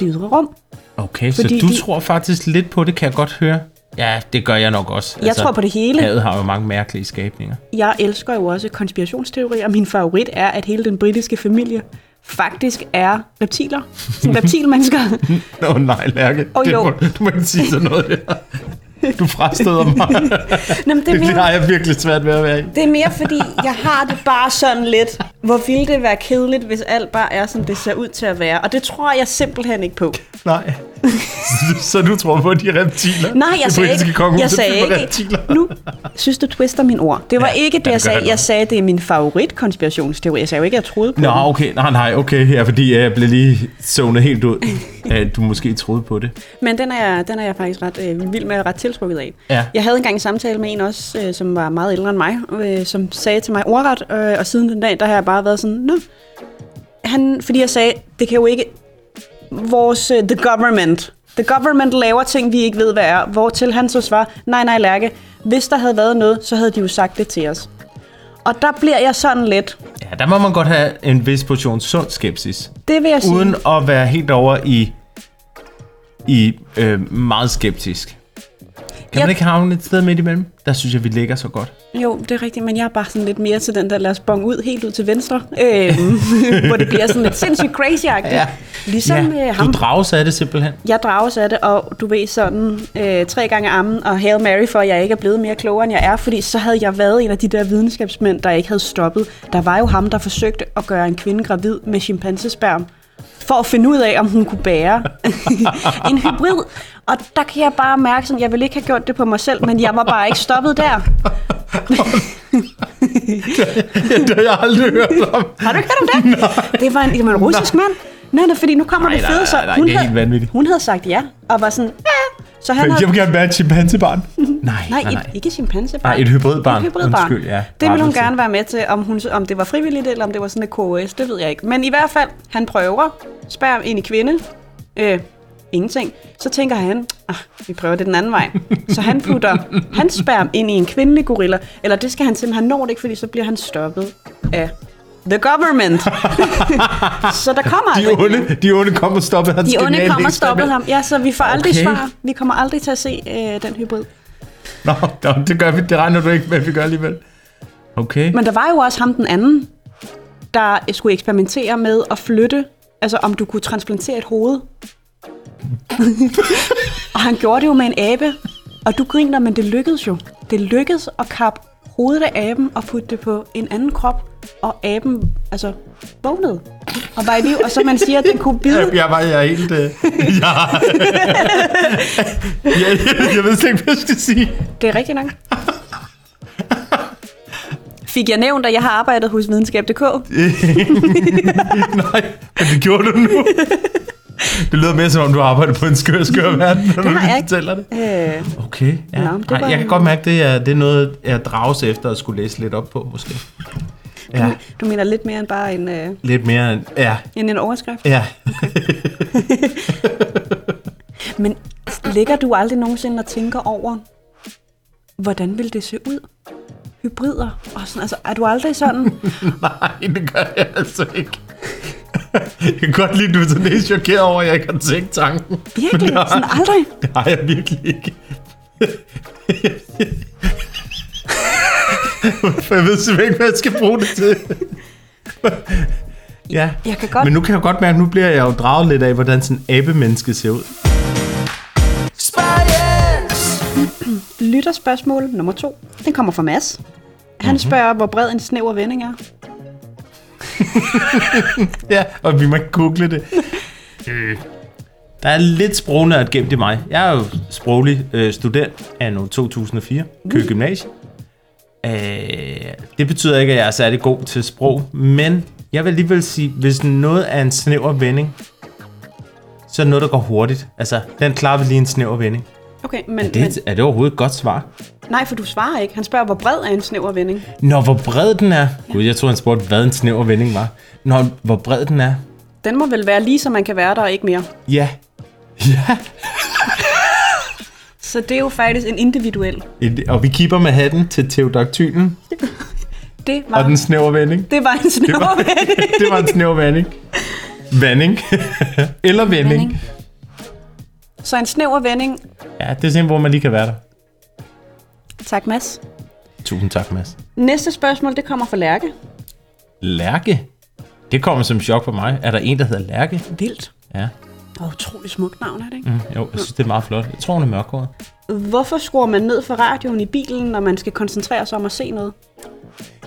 det ydre rum. Okay, så Fordi du de- tror faktisk lidt på det, kan jeg godt høre. Ja, det gør jeg nok også. Jeg tror på det hele. Havet har jo mange mærkelige skabninger. Jeg elsker jo også konspirationsteorier. Min favorit er, at hele den britiske familie faktisk er reptiler. *laughs* Sådan reptilmennesker. Åh oh, nej, Lærke. Åh, det jo. må, du må ikke sige sådan noget der. Du frastøder mig. Nå, men det, er Det har mere, jeg virkelig svært ved at være i. det er mere fordi, jeg har det bare sådan lidt, hvor ville det være kedeligt, hvis alt bare er, som det ser ud til at være. Og det tror jeg simpelthen ikke på. *laughs* Nej. så du tror på de reptiler? Nej, jeg det sagde ikke. kongehus Jeg sagde ikke. Reptiler. Nu synes du twister min ord. Det var Ja, ikke det, ja, jeg sagde. jeg sagde, det er min favorit konspirationsteori. Jeg sagde jo ikke, at jeg troede på Nå, den. okay. Nej, nej, okay. Ja, fordi jeg blev lige zonet helt ud. *laughs* at du måske troede på det. Men den er, jeg- den er jeg faktisk ret øh, vild med og ret tiltrukket af. Ja. Jeg havde engang en samtale med en også, øh, som var meget ældre end mig, øh, som sagde til mig ordret, øh, og siden den dag, der har jeg bare været sådan, Nå. Han, fordi jeg sagde, det kan jo ikke... Vores, uh, the government, the government laver ting, vi ikke ved, hvad er. Hvortil han så svar, nej, nej, Lærke, hvis der havde været noget, så havde de jo sagt det til os. Og der bliver jeg sådan lidt, Ja, der må man godt have en vis portion sund skepsis. det vil jeg sige. Uden at være helt over i, i øh, meget skeptisk. Kan Jeg- man ikke havne et sted midt imellem? Der synes jeg, vi ligger så godt. Jo, det er rigtigt, men jeg er bare sådan lidt mere til den der, lad os bonge ud helt ud til venstre, øhm, *laughs* hvor det bliver sådan lidt sindssygt crazy-agtigt. Ja. Ligesom ja, øh, ham, du drages af det simpelthen. jeg drages af det, og du ved sådan øh, tre gange armen og Hail Mary for, at jeg ikke er blevet mere klogere, end jeg er, fordi så havde jeg været en af de der videnskabsmænd, der ikke havde stoppet. Der var jo ham, der forsøgte at gøre en kvinde gravid med chimpansesperm, for at finde ud af, om hun kunne bære *laughs* en hybrid. Og der kan jeg bare mærke, sådan, jeg ville ikke have gjort det på mig selv, men jeg var bare ikke stoppet der. det har jeg aldrig hørt om. Har du ikke hørt om det? Det var en, det var en russisk mand. Nej, nej, fordi nu kommer Nej, det nej, fede, så nej, nej, hun, det er havde, helt vanvittigt. hun havde sagt ja, og var sådan, ja. Så han Jeg havde, vil gerne være et chimpansebarn. *laughs* Nej, nej, nej, nej. et, ikke chimpansebarn. Nej, et hybridbarn. Et hybridbarn. Undskyld, ja. Det ville hun gerne være med til, om, hun, om det var frivilligt, eller om det var sådan et KOS, det ved jeg ikke. Men i hvert fald, han prøver, spørger ind i kvinde, øh, ingenting. Så tænker han, ah, vi prøver det den anden vej. *laughs* Så han putter hans sperm ind i en kvindelig gorilla, eller det skal han simpelthen, han når det ikke, fordi så bliver han stoppet af the government. *laughs* så der kommer De onde, de onde kom og stoppede hans De onde kommer og stoppede ham. Ja, så vi får aldrig Okay. svar. Vi kommer aldrig til at se øh, den hybrid. *laughs* Nå, det gør vi. Det regner du ikke med, vi gør alligevel. Okay. Men der var jo også ham den anden, der skulle eksperimentere med at flytte, altså om du kunne transplantere et hoved. *laughs* og han gjorde det jo med en abe, og du griner, men det lykkedes jo. Det lykkedes at kappe hovedet af aben og putte det på en anden krop, og aben altså vågnede og var i liv, og så man siger, at den kunne bide. Jeg, jeg var jeg er helt... Øh, *laughs* jeg, jeg, jeg ved slet ikke, hvad jeg skal sige. Det er rigtigt nok. Fik jeg nævnt, at jeg har arbejdet hos videnskab.dk? *laughs* Nej, men det gjorde du nu. *laughs* Det lyder mere som om, du arbejder på en skør, skør *laughs* verden, når du har jeg ikke. fortæller det. Øh, Okay, ja. Nå, det var jeg kan godt mærke, det er, det er noget, jeg drages efter at skulle læse lidt op på, måske. Ja, du mener lidt mere end bare en, øh, lidt mere end... Ja, end en overskrift? ja. *laughs* Men ligger du aldrig nogensinde og tænker over, hvordan vil det se ud? Hybrider og sådan, altså er du aldrig sådan, *laughs* Nej, det gør jeg altså ikke. *laughs* Jeg kan godt lide, at du er sådan lidt chokeret over, at jeg ikke har tænkt tanken. Men virkelig, det har, sådan aldrig? *laughs* det har jeg virkelig ikke. *laughs* For jeg ved simpelthen ikke, hvad jeg skal bruge det til. Ja, Jeg kan godt, men nu kan jeg godt mærke, at nu bliver jeg jo draget lidt af, hvordan sådan en abemenneske ser ud. *clears throat* Lytterspørgsmål nummer to, den kommer fra Mads. Han Mhm. mm-hmm. spørger, hvor bred en snæver vending er. *laughs* Ja, og vi må ikke google det. Øh. Der er lidt sprognørd gemt i mig. Jeg er jo sproglig øh, student af nu 2004, Køge Gymnasie. Øh, det betyder ikke, at jeg er særlig god til sprog, men jeg vil alligevel sige, hvis noget er en snæver vending, så er noget, der går hurtigt. Altså, den klarer vi lige en snæver vending. Okay, men, Er men det, er det overhovedet et godt svar? nej, for du svarer ikke. Han spørger, hvor bred er en snæver vending. Når hvor bred den er... Gud, jeg tror, han spurgte, hvad en snæver vending var. Når hvor bred den er... Den må vel være lige, så man kan være der og ikke mere. Ja. Ja. Så det er jo faktisk en individuel. Og vi kipper med hatten til teodaktylen *laughs* Det var, og den snævre vending. det var en snæver var, *laughs* det var en snæver vending. Vanding. *laughs* Eller vending. vending. Så en snæver vending. Ja, det er simpelthen, hvor man lige kan være der. Tak, Mads. Tusind tak, Mads. Næste spørgsmål, det kommer fra Lærke. Lærke. Det kommer som chok for mig. Er der en, der hedder Lærke? Vildt. Ja. Og utrolig smukt navn, er det ikke? Mm, jo, jeg synes, det er meget flot. Jeg tror, hun er mørkhåret. Hvorfor skruer man ned for radioen i bilen, når man skal koncentrere sig om at se noget?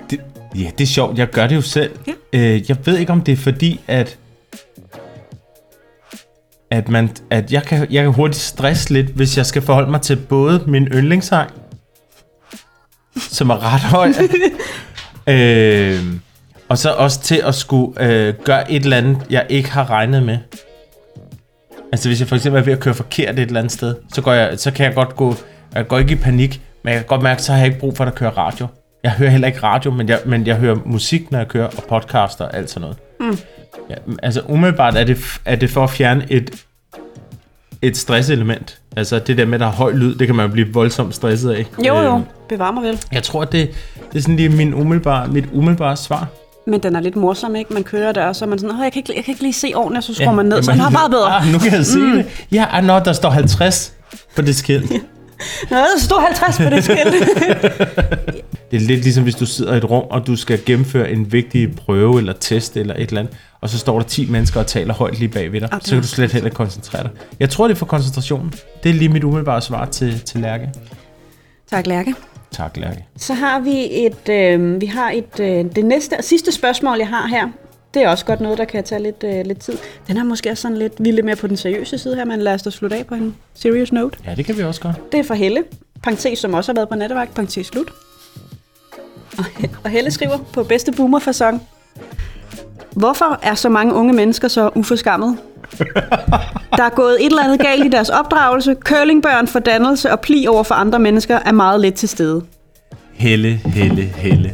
Det, ja, det er sjovt. Jeg gør det jo selv. Ja. Øh, jeg ved ikke, om det er fordi, at at, man, at jeg, kan, jeg kan hurtigt stresse lidt, hvis jeg skal forholde mig til både min yndlingssang, som er ret høj, *laughs* øh, og så også til at skulle øh, gøre et eller andet, jeg ikke har regnet med. Altså hvis jeg for eksempel er ved at køre forkert et eller andet sted, så, går jeg, så kan jeg godt gå, jeg går ikke i panik, men jeg kan godt mærke, så har jeg ikke brug for, at der kører radio. Jeg hører heller ikke radio, men jeg, men jeg hører musik, når jeg kører, og podcaster og alt sådan noget. Mm. Ja, altså umiddelbart er det, er det for at fjerne et, et stresselement. Altså det der med, at der er høj lyd, det kan man jo blive voldsomt stresset af. Jo, jo. Øhm, Bevar mig vel. Jeg tror, det, det er sådan lige min umiddelbare, mit umiddelbare svar. Men den er lidt morsom, ikke? Man kører der, og så er man sådan, jeg, kan ikke, jeg kan ikke lige se ordentligt, og så skruer Ja, man ned, så den har meget *laughs* bedre. Ah, nu kan jeg se mm. det. Ja, ah, nå, der står 50 på det skilt. *laughs* Nå, der stod 50 på det skilt. *laughs* Det er lidt ligesom, hvis du sidder i et rum, og du skal gennemføre en vigtig prøve eller test eller et eller andet, og så står der 10 mennesker og taler højt lige bagved dig. Det så kan du slet heller ikke koncentrere dig. Jeg tror, det er for koncentrationen. Det er lige mit umiddelbare svar til, til Lærke. tak, Lærke. Tak, Lærke. Så har vi et, øh, vi har et, øh, det næste, sidste spørgsmål, jeg har her. Det er også godt noget, der kan tage lidt, øh, lidt tid. Den er måske også sådan lidt, vi er lidt mere på den seriøse side her, men lad os da slutte af på en serious note. Ja, det kan vi også godt. Det er fra Helle, parentes, som også har været på nattevagt, parentes slut. Og, og Helle skriver på bedste boomer Hvorfor er så mange unge mennesker så uforskammet? *laughs* Der er gået et eller andet galt i deres opdragelse. Curlingbørn for dannelse og pli over for andre mennesker er meget let til stede. Helle, Helle, Helle.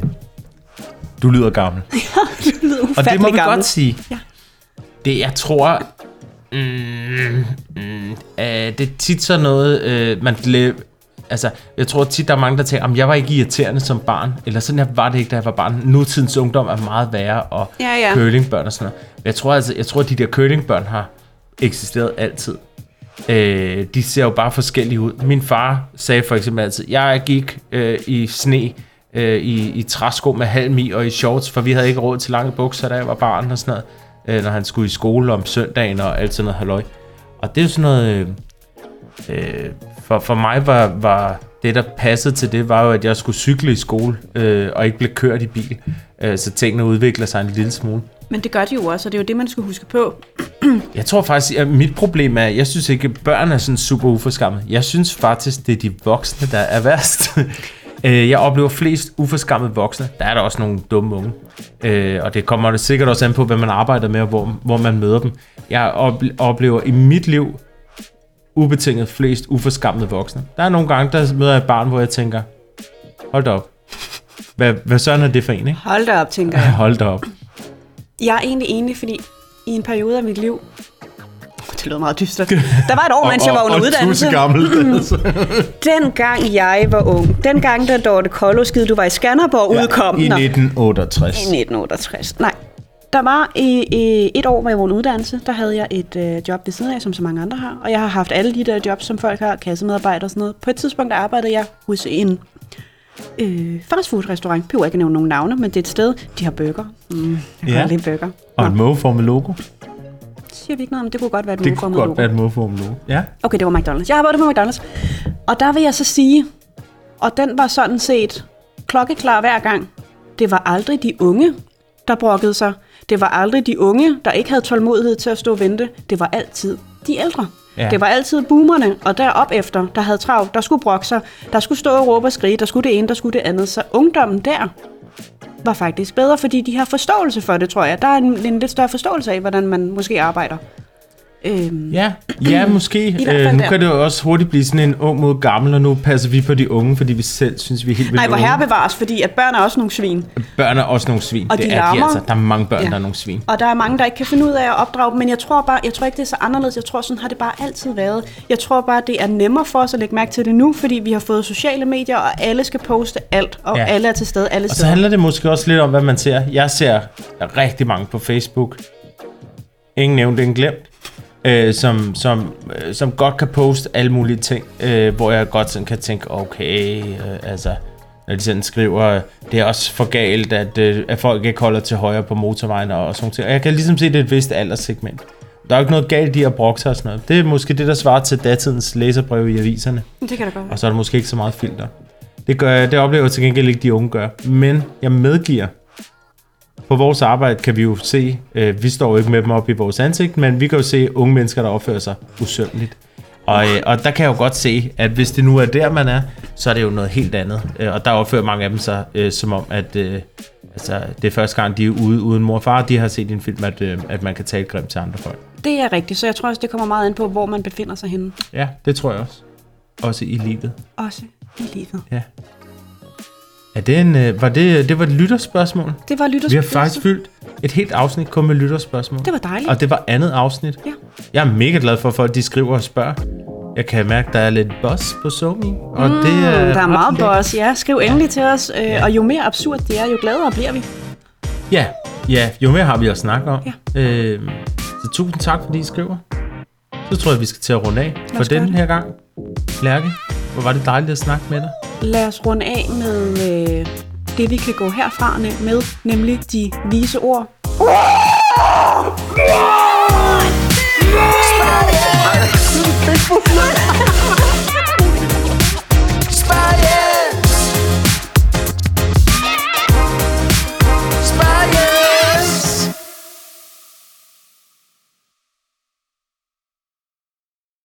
Du lyder gammel. *laughs* det lyder Og det må vi gammel. godt sige. Ja. Det, jeg tror, mm, mm, øh, det er tit sådan noget, øh, man le- Altså, jeg tror tit, der er mange, der tænker, at jeg var ikke irriterende som barn, eller sådan her var det ikke, da jeg var barn. Nutidens ungdom er meget værre, og Ja, ja. curlingbørn og sådan noget. Men jeg tror, altså, jeg tror, at de der curlingbørn har eksisteret altid. Øh, de ser jo bare forskellige ud. Min far sagde for eksempel altid, jeg gik øh, i sne, øh, i, i træsko med halm i og i shorts, for vi havde ikke råd til lange bukser, da jeg var barn og sådan noget, øh, når han skulle i skole om søndagen og alt sådan noget halløj. Og det er jo sådan noget... Øh, øh, for, for mig var, var det, der passede til det, var jo, at jeg skulle cykle i skole, øh, og ikke blive kørt i bil. Øh, så tingene udvikler sig en lille smule. Men det gør de jo også, og det er jo det, man skal huske på. *clears throat* Jeg tror faktisk, at mit problem er, jeg synes ikke, at børn er sådan super uforskammede. Jeg synes faktisk, det er de voksne, der er værst. *laughs* Øh, jeg oplever flest uforskammede voksne. Der er der også nogle dumme unge. Øh, og det kommer det sikkert også an på, hvad man arbejder med, og hvor, hvor man møder dem. Jeg ople- oplever i mit liv ubetinget flest uforskammede voksne. Der er nogle gange, der møder jeg et barn, hvor jeg tænker, hold da op. Hvad, hvad søren er det for en, ikke? Hold da op, tænker jeg. *laughs* Hold da op. Jeg er egentlig enig, fordi i en periode af mit liv... Det lyder meget dystert. Der var et år, mens jeg var under uddannelse. gammel. altså. *laughs* Dengang jeg var ung, dengang da Dorte Kolloskid, du var i Skanderborg, udkom. I Nå, 1968. I 1968. Nej. Der var i, i et år, hvor jeg var under uddannelse, der havde jeg et øh, job ved siden af, som så mange andre har. Og jeg har haft alle de der jobs, som folk har, kassemedarbejder og sådan noget. På et tidspunkt der arbejdede jeg hos en øh, fastfood-restaurant. Jeg ikke nævne nogen navne, men det er et sted, de har burger. Mm, jeg kan Ja. ja. lide burger. Og Nå, et mågeformet logo. Siger vi ikke noget om, det kunne godt være et Det målformet kunne godt logo. være et mågeformet logo. Ja. Okay, det var McDonald's. Jeg arbejdede med McDonald's. Og der vil jeg så sige, og den var sådan set klokkeklar hver gang. Det var aldrig de unge, der brokkede sig. Det var aldrig de unge, der ikke havde tålmodighed til at stå og vente. Det var altid de ældre. Ja. Det var altid boomerne, og derop efter, der havde travlt, der skulle brokke sig, der skulle stå og råbe og skrige, der skulle det ene, der skulle det andet. Så ungdommen der var faktisk bedre, fordi de har forståelse for det, tror jeg. Der er en, en lidt større forståelse af, hvordan man måske arbejder. Øhm, Ja, ja *clears throat* måske. Øh, nu der. kan det jo også hurtigt blive sådan en ung mod gammel, og nu passer vi på de unge, fordi vi selv synes, vi er helt vildt Nej, hvor herre bevares, fordi at børn er også nogle svin. Børn er også nogle svin. Og det de er de larmer. altså. Der er mange børn, Ja. der er nogle svin. Og der er mange, der ikke kan finde ud af at opdrage dem, men jeg tror bare, jeg tror ikke, det er så anderledes. Jeg tror, sådan har det bare altid været. Jeg tror bare, det er nemmere for os at lægge mærke til det nu, fordi vi har fået sociale medier, og alle skal poste alt, og Ja. alle er til stede alle Og så steder. handler det måske også lidt om, hvad man ser. Jeg ser rigtig mange på Facebook. Ingen nævnt, ingen glemt. Øh, som, som, øh, som godt kan poste alle mulige ting, øh, hvor jeg godt sådan kan tænke, okay, øh, altså, når de sådan skriver, det er også for galt, at, øh, at folk ikke holder til højre på motorvejen og sådan nogle ting. Og jeg kan ligesom se, det er et vist alderssegment. Der er jo ikke noget galt i at brokke sig og sådan noget. Det er måske det, der svarer til datidens læserbrev i aviserne. Det kan da godt. Og så er der måske ikke så meget filter. Det, gør, det oplever jeg til gengæld ikke, de unge gør. Men jeg medgiver, på vores arbejde kan vi jo se, øh, vi står jo ikke med dem op i vores ansigt, men vi kan jo se unge mennesker, der opfører sig usømmeligt. Og, øh, og der kan jeg jo godt se, at hvis det nu er der, man er, så er det jo noget helt andet. Øh, og der opfører mange af dem sig øh, som om, at øh, altså, det er første gang, de er ude uden mor og far, de har set i en film, at, øh, at man kan tale grimt til andre folk. Det er rigtigt, så jeg tror også, det kommer meget an på, hvor man befinder sig henne. Ja, det tror jeg også. Også i livet. Også i livet. Ja. Er det en, øh, var det, det var et lytterspørgsmål? Det var lytters Vi har faktisk fyldt et helt afsnit kun med lytterspørgsmål. Det var dejligt. Og det var andet afsnit. Ja. Jeg er mega glad for, at folk de skriver og spørger. Jeg kan mærke, at der er lidt buzz på Somi. Og mm, det er, Der er meget lækkert. boss, ja. Skriv endelig til os, øh, Ja. og jo mere absurd det er, jo gladere bliver vi. Ja, ja, jo mere har vi at snakke om. Ja. Øh, så tusind tak, fordi I skriver. Så tror jeg, vi skal til at runde af for os gøre den det. her gang. Lærke, hvor var det dejligt at snakke med dig lad os runde af med øh, det, vi kan gå herfra med, nemlig de vise ord. Sverige! Sverige!